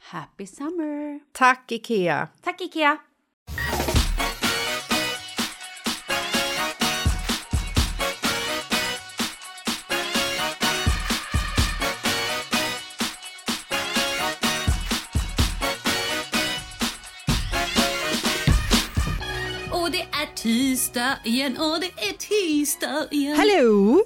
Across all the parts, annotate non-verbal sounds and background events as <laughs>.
Happy summer! Tack, Ikea! Tack Ikea! Och det är tisdag igen, och det är tisdag igen. Hello!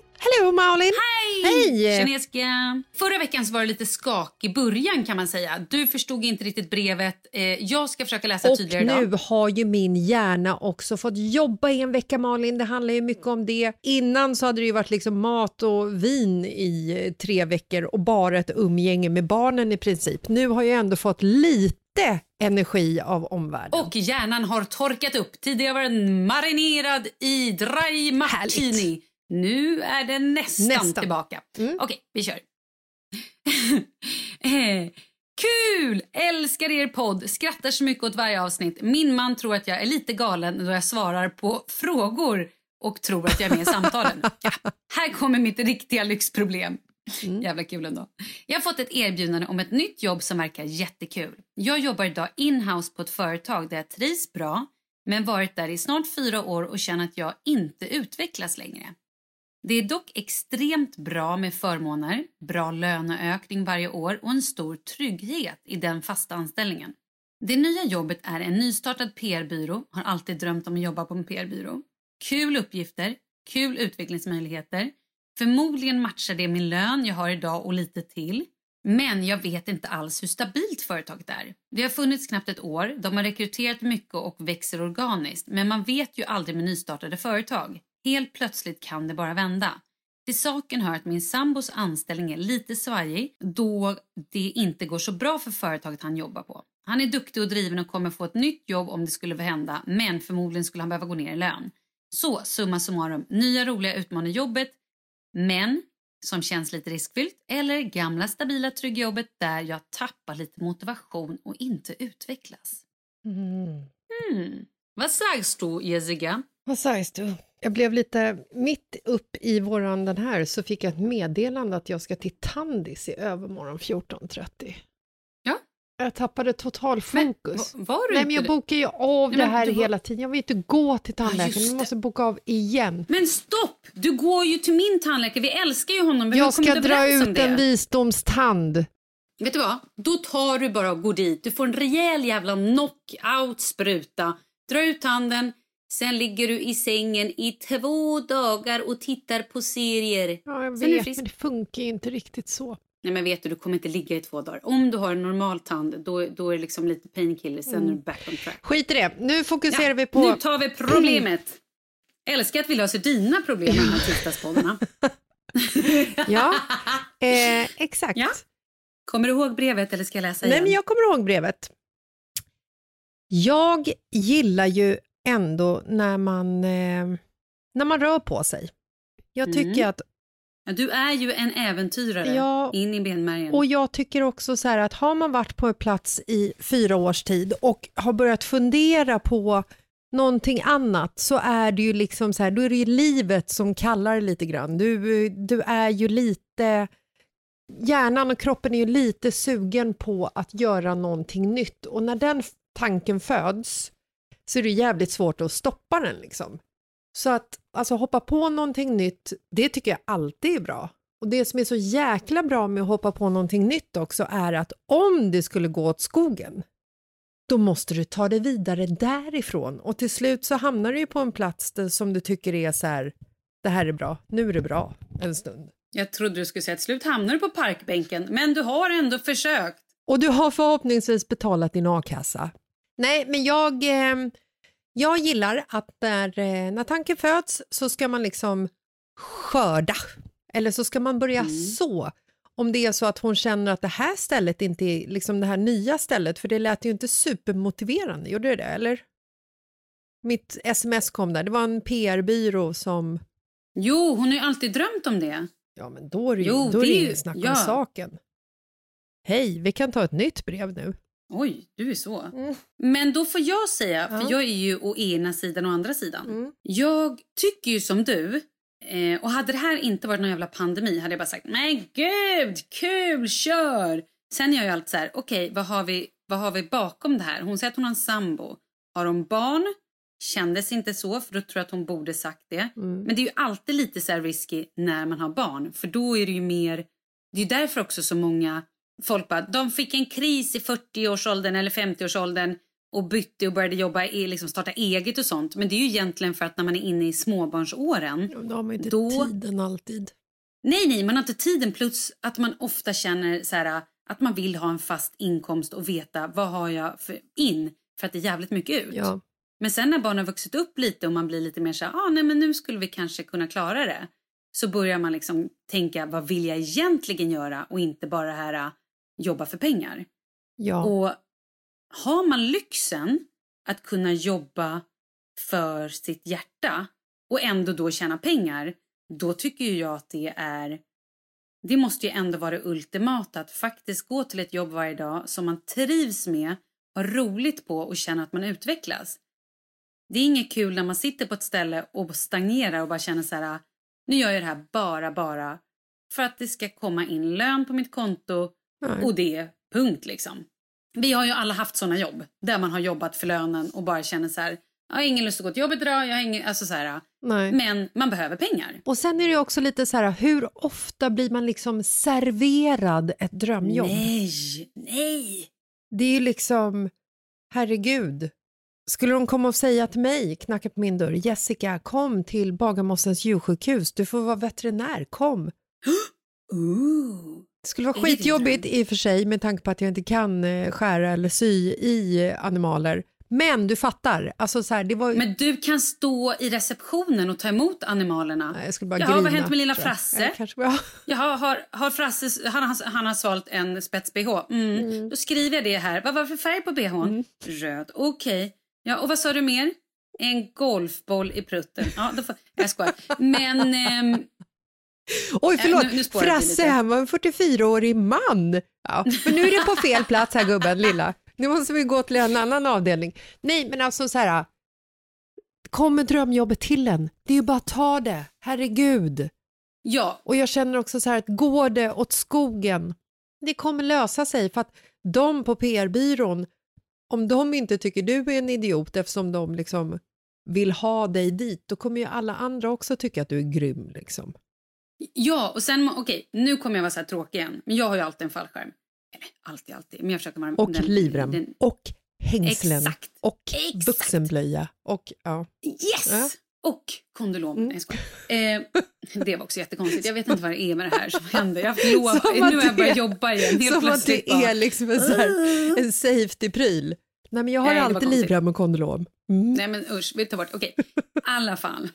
Hej! Kinesiska. Förra veckan så var det lite skak i början kan man säga. Du förstod inte riktigt brevet. Eh, jag ska försöka läsa Och tydligare nu idag. har ju min hjärna också fått jobba i en vecka, Malin. Det handlar ju mycket om det. Innan så hade det ju varit liksom mat och vin i eh, tre veckor och bara ett umgänge med barnen i princip. Nu har jag ändå fått lite energi av omvärlden. Och hjärnan har torkat upp. Tidigare var den marinerad i dry martini. Nu är den nästan, Nästan. tillbaka. Mm. Okej, vi kör. <laughs> Eh, Kul! Älskar er podd. Skrattar så mycket åt varje avsnitt. Min man tror att jag är lite galen då jag svarar på frågor och tror att jag är med i samtalen. <laughs> Ja, här kommer mitt riktiga lyxproblem. Mm. Jävla kul ändå. Jag har fått ett erbjudande om ett nytt jobb som verkar jättekul. Jag jobbar idag inhouse på ett företag där jag trivs bra men varit där i snart fyra år och känner att jag inte utvecklas längre. Det är dock extremt bra med förmåner, bra löneökning varje år och en stor trygghet i den fasta anställningen. Det nya jobbet är en nystartad PR-byrå, har alltid drömt om att jobba på en PR-byrå. Kul uppgifter, kul utvecklingsmöjligheter. Förmodligen matchar det min lön jag har idag och lite till. Men jag vet inte alls hur stabilt företaget är. Det har funnits knappt ett år, de har rekryterat mycket och växer organiskt men man vet ju aldrig med nystartade företag. Helt plötsligt kan det bara vända. Till saken hör att min sambos anställning är lite svajig då det inte går så bra för företaget han jobbar på. Han är duktig och driven och kommer få ett nytt jobb om det skulle hända men förmodligen skulle han behöva gå ner i lön. Så summa summarum, nya roliga utmanande jobbet men som känns lite riskfyllt eller gamla stabila trygga jobbet där jag tappar lite motivation och inte utvecklas. Mm. Hmm. Vad sägs du, Jessica? Vad sägs du? Jag blev lite... Mitt upp i våran den här så fick jag ett meddelande att jag ska till Tandis i övermorgon 14.30. Ja. Jag tappade total fokus. Men, var du Nej, men jag bokar ju av Nej, det här var... hela tiden. Jag vill inte gå till tandläkaren, jag måste boka av igen. Men stopp! Du går ju till min tandläkare, vi älskar ju honom. Vi jag ska dra ut en visdomstand. Vet du vad? Då tar du bara och går dit. Du får en rejäl jävla knockout-spruta. Dra ut tanden, Sen ligger du i sängen i två dagar och tittar på serier. Ja, jag vet, men det funkar ju inte riktigt så. Nej, men vet du, du kommer inte ligga i två dagar. Om du har en normal tand, då, då är det liksom lite painkiller, sen mm. är du back on track. Skit i det. Nu fokuserar ja, vi på... Nu tar vi problemet. Älskar att vi löser dina problem här tisdagspoddarna. <laughs> ja, eh, <laughs> exakt. Ja. Kommer du ihåg brevet eller ska jag läsa igen? Nej, men jag kommer ihåg brevet. Jag gillar ju ändå när man, eh, när man rör på sig. Jag tycker mm. att... Ja, du är ju en äventyrare ja, in i benmärgen. Och jag tycker också så här att har man varit på en plats i fyra års tid och har börjat fundera på någonting annat så är det ju liksom så här, då är det ju livet som kallar lite grann. Du, du är ju lite, hjärnan och kroppen är ju lite sugen på att göra någonting nytt och när den tanken föds så är det jävligt svårt att stoppa den liksom. Så att alltså hoppa på någonting nytt, det tycker jag alltid är bra. Och det som är så jäkla bra med att hoppa på någonting nytt också är att om det skulle gå åt skogen, då måste du ta det vidare därifrån och till slut så hamnar du ju på en plats där, som du tycker är så här, det här är bra, nu är det bra en stund. Jag trodde du skulle säga till slut hamnar du på parkbänken, men du har ändå försökt. Och du har förhoppningsvis betalat din a-kassa. Nej, men jag, eh, jag gillar att när, eh, när tanken föds så ska man liksom skörda. Eller så ska man börja mm. så. Om det är så att hon känner att det här stället inte är liksom det här nya stället, för det lät ju inte supermotiverande, gjorde det det? Eller? Mitt sms kom där, det var en PR-byrå som... Jo, hon har ju alltid drömt om det. Ja, men då är det ju, jo, då är det ju snack om ja. saken. Hej, vi kan ta ett nytt brev nu. Oj, du är så. Mm. Men då får jag säga, för jag är ju å ena sidan och andra sidan. Mm. Jag tycker ju som du. Eh, och hade det här inte varit någon jävla pandemi hade jag bara sagt men gud, kul, kör. Sen är jag ju alltid så här, okej, okay, vad, har vi, vad har vi bakom det här? Hon säger att hon har en sambo. Har hon barn? Kändes inte så, för då tror jag att hon borde sagt det. Mm. Men det är ju alltid lite så risky när man har barn, för då är det ju mer... Det är därför också så många folk bara, de fick en kris i 40-årsåldern eller 50-årsåldern och bytte och började jobba, liksom starta eget och sånt. Men det är ju egentligen för att när man är inne i småbarnsåren. Ja, då har man inte då... tiden alltid. Nej, nej, man har inte tiden. Plus att man ofta känner så här, att man vill ha en fast inkomst och veta vad har jag för in för att det är jävligt mycket ut. Ja. Men sen när barnen har vuxit upp lite och man blir lite mer så här, ah, nej men nu skulle vi kanske kunna klara det. Så börjar man liksom tänka, vad vill jag egentligen göra och inte bara det här jobba för pengar. Ja. Och har man lyxen att kunna jobba för sitt hjärta och ändå då tjäna pengar, då tycker jag att det är det måste ju ändå vara det ultimata att faktiskt gå till ett jobb varje dag som man trivs med, har roligt på och känner att man utvecklas. Det är inget kul när man sitter på ett ställe och stagnerar och bara känner så här, nu gör jag det här bara, bara för att det ska komma in lön på mitt konto Nej. och det är punkt liksom. Vi har ju alla haft såna jobb där man har jobbat för lönen och bara känner så här, jag har ingen lust att gå till jobbet idag, jag har ingen, alltså så här, Nej. men man behöver pengar. Och sen är det också lite så här, hur ofta blir man liksom serverad ett drömjobb? Nej, nej. Det är ju liksom, herregud. Skulle de komma och säga till mig, knacka på min dörr, Jessica, kom till Bagarmossens djursjukhus, du får vara veterinär, kom. <gasps> Ooh. Det skulle vara skitjobbigt i och för sig med tanke på att jag inte kan eh, skära eller sy i animaler. Men du fattar, alltså så här, det var. Men du kan stå i receptionen och ta emot animalerna. Nej, jag skulle bara Jaha, grina. vad har hänt med lilla jag. Frasse? Ja, kanske. <laughs> Jaha, har, har Frasse, han, har- han har svalt en spets-bh. Mm. Då skriver jag det här. Vad var det för färg på bhn? Röd. Okej. Ja, och vad sa du mer? En golfboll i prutten. Ja, då får, jag skojar. Men... ehm, Oj, Äh, förlåt. nu- nu det Frasse, han var en 44-årig man. Ja, men nu är det på fel plats här gubben, lilla. Nu måste vi gå till en annan avdelning. Nej, men alltså så här. Kommer drömjobbet till en? Det är ju bara att ta det. Herregud. ja, Och jag känner också så här att går det åt skogen, det kommer lösa sig för att de på PR-byrån, om de inte tycker du är en idiot eftersom de liksom vill ha dig dit, då kommer ju alla andra också tycka att du är grym. Liksom. Ja, och sen... Okej, nu kommer jag vara så här tråkig igen. Men jag har ju alltid en fallskärm. Eller alltid, alltid. Men jag försöker vara... Och den- livrem, den- och hängslen, Exakt. och Exakt. vuxenblöja. Och, ja. Yes! Ja. Och kondylom. Mm. Nej, eh, <laughs> Det var också jättekonstigt. Jag vet inte vad det är med det här som <laughs> händer. Jag har haft lov. Som Nu att har jag det- börjat jobba igen. Helt Som att plötsligt det bara- är liksom en, så här, en safety-pryl. Nej, men jag har Nej, det alltid livrem och kondylom. Mm. Nej men usch, vi tar bort. Okej, i alla fall.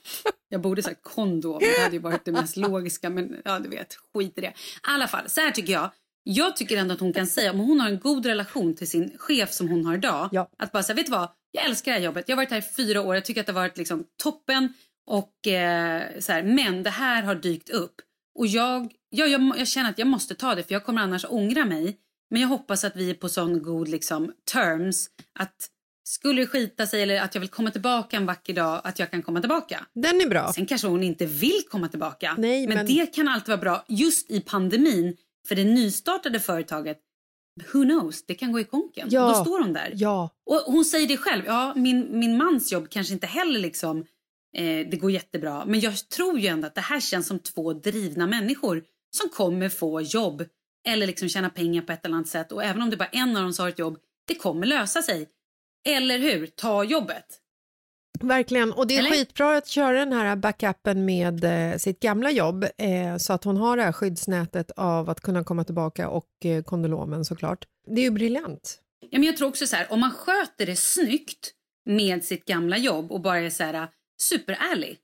Jag borde sagt kondom. Det hade ju varit det mest <laughs> logiska. Men ja, du vet, skit i det. I alla fall, så här tycker jag. Jag tycker ändå att hon kan säga, om hon har en god relation till sin chef som hon har idag. Ja. Att bara säga, vet du vad? Jag älskar det här jobbet. Jag har varit här i fyra år. Jag tycker att det har varit liksom toppen. Och eh, så här, men det här har dykt upp. Och jag, jag, jag, jag känner att jag måste ta det för jag kommer annars ångra mig. Men jag hoppas att vi är på sån god liksom, terms att skulle det skita sig eller att jag vill komma tillbaka en vacker dag, att jag kan komma tillbaka. Den är bra. Sen kanske hon inte vill komma tillbaka. Nej, men, men- det kan alltid vara bra just i pandemin för det nystartade företaget. Who knows, det kan gå i konken. Ja. Och då står hon där. Ja, Och hon säger det själv. Ja, min, min mans jobb kanske inte heller liksom, eh, det går jättebra. Men jag tror ju ändå att det här känns som två drivna människor som kommer få jobb eller liksom tjäna pengar på ett eller annat sätt. Och även om det bara en av dem som har ett jobb, det kommer lösa sig. Eller hur? Ta jobbet. Verkligen, och det är Eller? skitbra att köra den här backupen med eh, sitt gamla jobb eh, så att hon har det här skyddsnätet av att kunna komma tillbaka och eh, kondomen såklart. Det är ju briljant. Ja, men jag tror också så här, om man sköter det snyggt med sitt gamla jobb och bara är så här superärlig.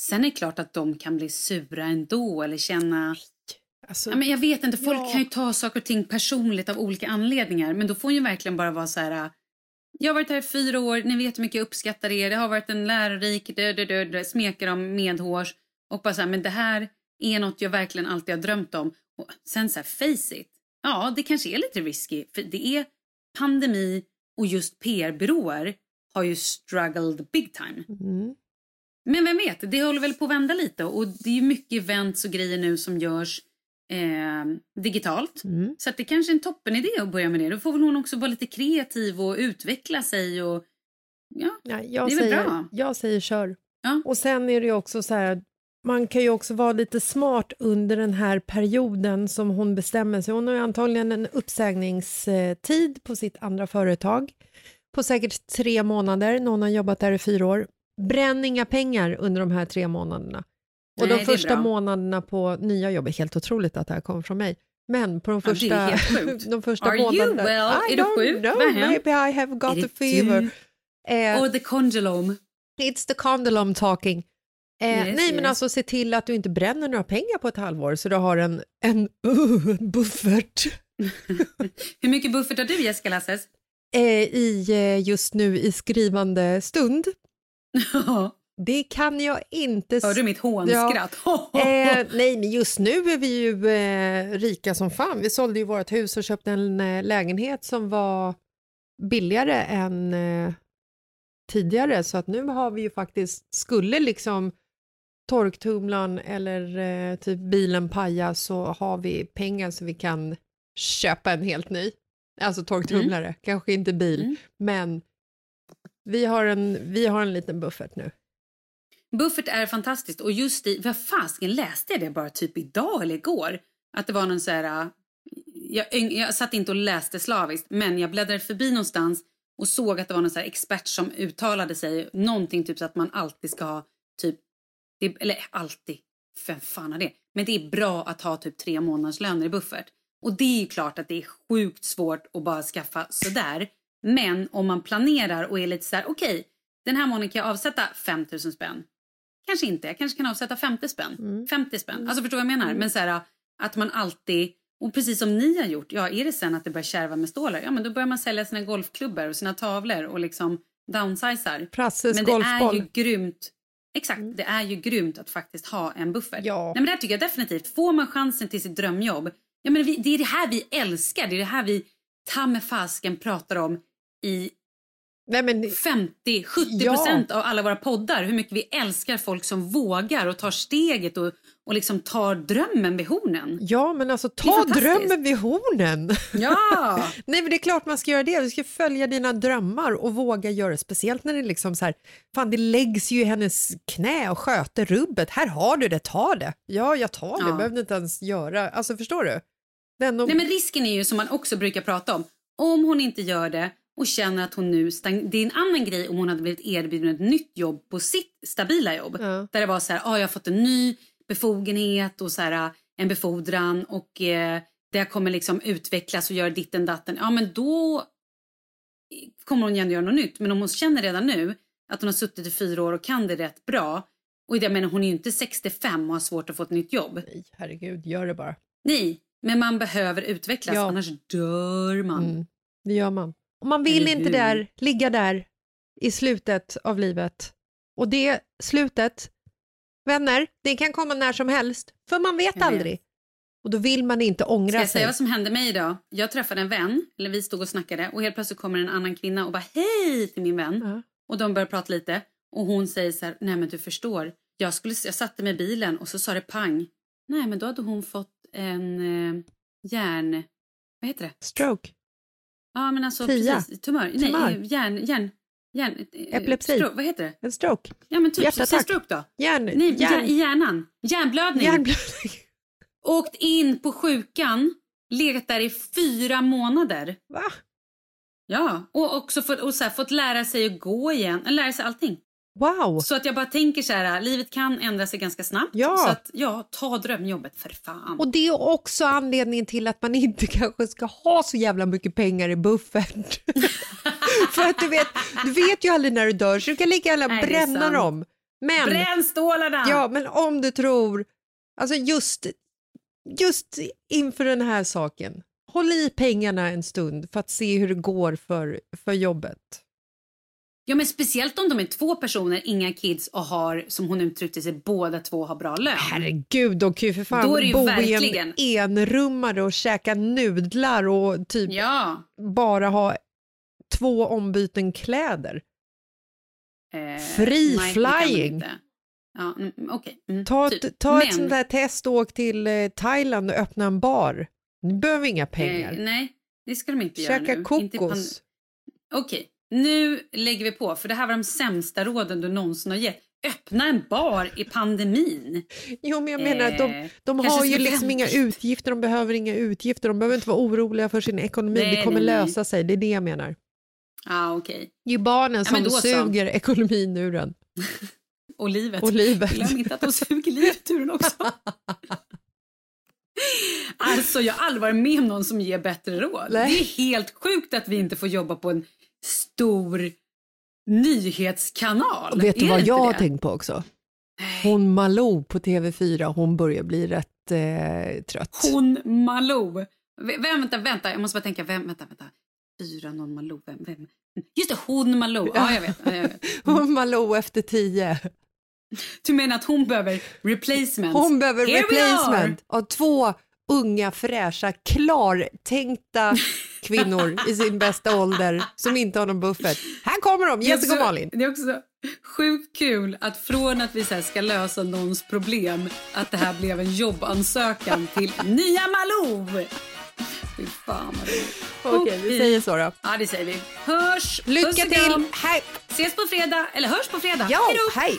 Sen är det klart att de kan bli sura ändå eller känna... Alltså, Ja, men jag vet inte, folk Ja. kan ju ta saker och ting personligt av olika anledningar. Men då får hon ju verkligen bara vara så här... Jag har varit här i fyra år, ni vet hur mycket jag uppskattar er. Det har varit en lärorik, dö, dö, dö, dö, smeka dem medhårs. Och bara så här, men det här är något jag verkligen alltid har drömt om. Och sen så här, face it. Ja, det kanske är lite risky. För det är pandemi och just PR-byråer har ju struggled big time. mm. Men vem vet, det håller väl på att vända lite och det är mycket events och grejer nu som görs eh, digitalt. Mm. Så det kanske är en toppenidé att börja med det. Då får väl hon också vara lite kreativ och utveckla sig och ja. Ja, jag, Det är väl säger, bra. jag säger kör. Ja. Och sen är det ju också så här, man kan ju också vara lite smart under den här perioden som hon bestämmer sig. Hon har ju antagligen en uppsägningstid på sitt andra företag på säkert tre månader när hon har jobbat där i fyra år. Bränn inga pengar under de här tre månaderna. Och Nej, de första månaderna på nya jobbet, helt otroligt att det här kommer från mig, men på de första, <laughs> de första Are you månaderna... well? I Är du don't sjuk? know, maybe I have got Är a fever. du? Eh, Och the condylom. It's the condylom talking. Eh, Yes, nej, men yes. alltså se till att du inte bränner några pengar på ett halvår så du har en, en uh, <laughs> buffert <laughs> Hur mycket buffert har du Jessica Lasses? eh, i eh, just nu i skrivande stund. Det kan jag inte... Hör du mitt hånskratt? <laughs> Eh, nej, men just nu är vi ju eh, rika som fan. Vi sålde ju vårt hus och köpte en eh, lägenhet som var billigare än eh, tidigare. Så att nu har vi ju faktiskt, skulle liksom torktumlaren eller eh, typ bilen pajar så har vi pengar så vi kan köpa en helt ny. Alltså torktumlare, kanske inte bil, Mm. men vi har, en, vi har en liten buffert nu. Buffert är fantastiskt och just i, vad fasken läste jag det bara typ idag eller igår? Att det var någon så här, äh, jag, jag satt inte och läste slaviskt men jag bläddrade förbi någonstans och såg att det var någon så här expert som uttalade sig någonting typ så att man alltid ska ha typ, det, eller alltid, vem fan har det? Men det är bra att ha typ tre månaders löner i buffert. Och det är ju klart att det är sjukt svårt att bara skaffa sådär. Men om man planerar och är lite så här, okej, den här månaden kan jag avsätta 5 000 spänn. Kanske inte, jag kanske kan avsätta 50 spänn. Mm. 50 spänn. Alltså förstår jag menar? Men så här, att man alltid, och precis som ni har gjort, ja är det sen att det börjar kärva med stålar, ja men då börjar man sälja sina golfklubbor och sina tavlor och liksom downsizar. Prasses Men det golfboll. är ju grymt. Exakt, det är ju grymt att faktiskt ha en buffert. Ja. Nej, men det här tycker jag definitivt. Får man chansen till sitt drömjobb, ja men vi, det är det här vi älskar, det är det här vi ta med fasken pratar om i Nej, men, 50-70 Ja. procent av alla våra poddar. Hur mycket vi älskar folk som vågar och tar steget och, och liksom tar drömmen vid hornen. ja, men alltså ta drömmen vid hornen. Ja! <laughs> Nej men det är klart man ska göra det, du ska följa dina drömmar och våga göra det, speciellt när det liksom så här, fan det läggs ju i hennes knä och sköter rubbet, här har du det, ta det. Ja, jag tar det, Ja. behövde inte ens göra, alltså förstår du? Den och, Nej, men risken är ju som man också brukar prata om. Om hon inte gör det och känner att hon nu... Stang- det är en annan grej om hon hade blivit erbjuden ett nytt jobb på sitt stabila jobb. Ja. Där det var så här, ah, jag har fått en ny befogenhet och så här, en befordran och eh, det kommer liksom utvecklas och göra ditten datten. Ja, men då kommer hon gärna göra något nytt. Men om hon känner redan nu att hon har suttit i fyra år och kan det rätt bra. Och jag menar, hon är ju inte 65 och har svårt att få ett nytt jobb. Nej, herregud, gör det bara. Nej, men man behöver utvecklas Ja. annars dör man. Mm, det gör man. Och man vill inte där, ligga där i slutet av livet. Och det slutet, vänner, det kan komma när som helst, för man vet Jag vet. aldrig. Och då vill man inte ångra Ska jag sig. säga vad som hände mig idag? Jag träffade en vän, eller vi stod och snackade och helt plötsligt kommer en annan kvinna och bara hej till min vän. Ja. Och de börjar prata lite och hon säger så här, nej men du förstår, jag, skulle, jag satte mig i bilen och så sa det pang. Nej men då hade hon fått en eh, hjärn... Vad heter det? Stroke. Ja men alltså Tia. precis, tumör. Tumör. Nej, eh, hjärn... hjärn, hjärn eh, Epilepsi. Stroke, vad heter det? En stroke. Ja men typ, Hjärtattack. stroke då. Hjärn, Nej, hjärn, i hjärnan. Hjärnblödning. hjärnblödning. Åkt in på sjukan, legat där i fyra månader. Va? Ja, och också fått, och så här, fått lära sig att gå igen, lära sig allting. Wow! Så att jag bara tänker så här, livet kan ändra sig ganska snabbt. Ja. Så att ja, ta drömjobbet för fan. Och det är också anledningen till att man inte <laughs> kanske ska ha så jävla mycket pengar i buffert. <laughs> För att du vet, du vet ju aldrig när du dör så du kan lika gärna bränna dem. Men, Bränn stålarna! ja, men om du tror, alltså just, just inför den här saken, håll i pengarna en stund för att se hur det går för, för jobbet. Ja, men speciellt om de är två personer, inga kids och har, som hon uttryckte sig, båda två har bra lön. Herregud, de kan ju för fan Då är det ju bo i verkligen- en enrummare och käka nudlar och typ Ja. bara ha två ombyten kläder. Eh, Free nej, flying. Ja, mm, okej. Mm, Ta, typ. ett, ta ett Men- sånt där test och åk till eh, Thailand och öppna en bar. Du behöver inga Eh, pengar. nej, det ska de inte göra Käka nu. Inte i pan- kokos. Okej, nu lägger vi på, för det här var de sämsta råden du någonsin har gett. Öppna en bar i pandemin. Jo, men jag menar att de, Eh, de kanske har ju liksom inga utgifter, de behöver inga utgifter, de behöver inte vara oroliga för sin ekonomi, Nej, det kommer nej, nej. lösa sig, det är det jag menar. Ja, ah, okej. Det är barnen Ja, som så. suger ekonomin ur den, <laughs> Och livet. och livet. Glöm inte att de suger livet ur den också. <laughs> Alltså, jag har aldrig varit med om någon som ger bättre råd. Nej. Det är helt sjukt att vi inte får jobba på en stor nyhetskanal. Och vet du vad det jag har tänkt på också? Hon Malou på TV4, hon börjar bli rätt eh, trött. Hon Malou. Vem, vänta, vänta, jag måste bara tänka. Vem, vänta, vänta. Fyra, någon Malou. Vem, vem? Just det, hon Malou. Ja, jag vet. Ja, jag vet. <laughs> Hon Malou efter tio. Du menar att hon behöver replacements? Hon behöver Here replacement av två unga, fräscha, klartänkta <laughs> kvinnor i sin bästa ålder som inte har någon buffert. Här kommer de, Jessica och Malin. Det är också Sjukt kul att från att vi så ska lösa någons problem att det här blev en jobbansökan till Nya Malou. Fy fan vad Okej, okay, vi säger så då. Ja, det säger vi. Hörs! Lycka till! Hej! Ses på fredag, eller hörs på fredag. Ja, hej!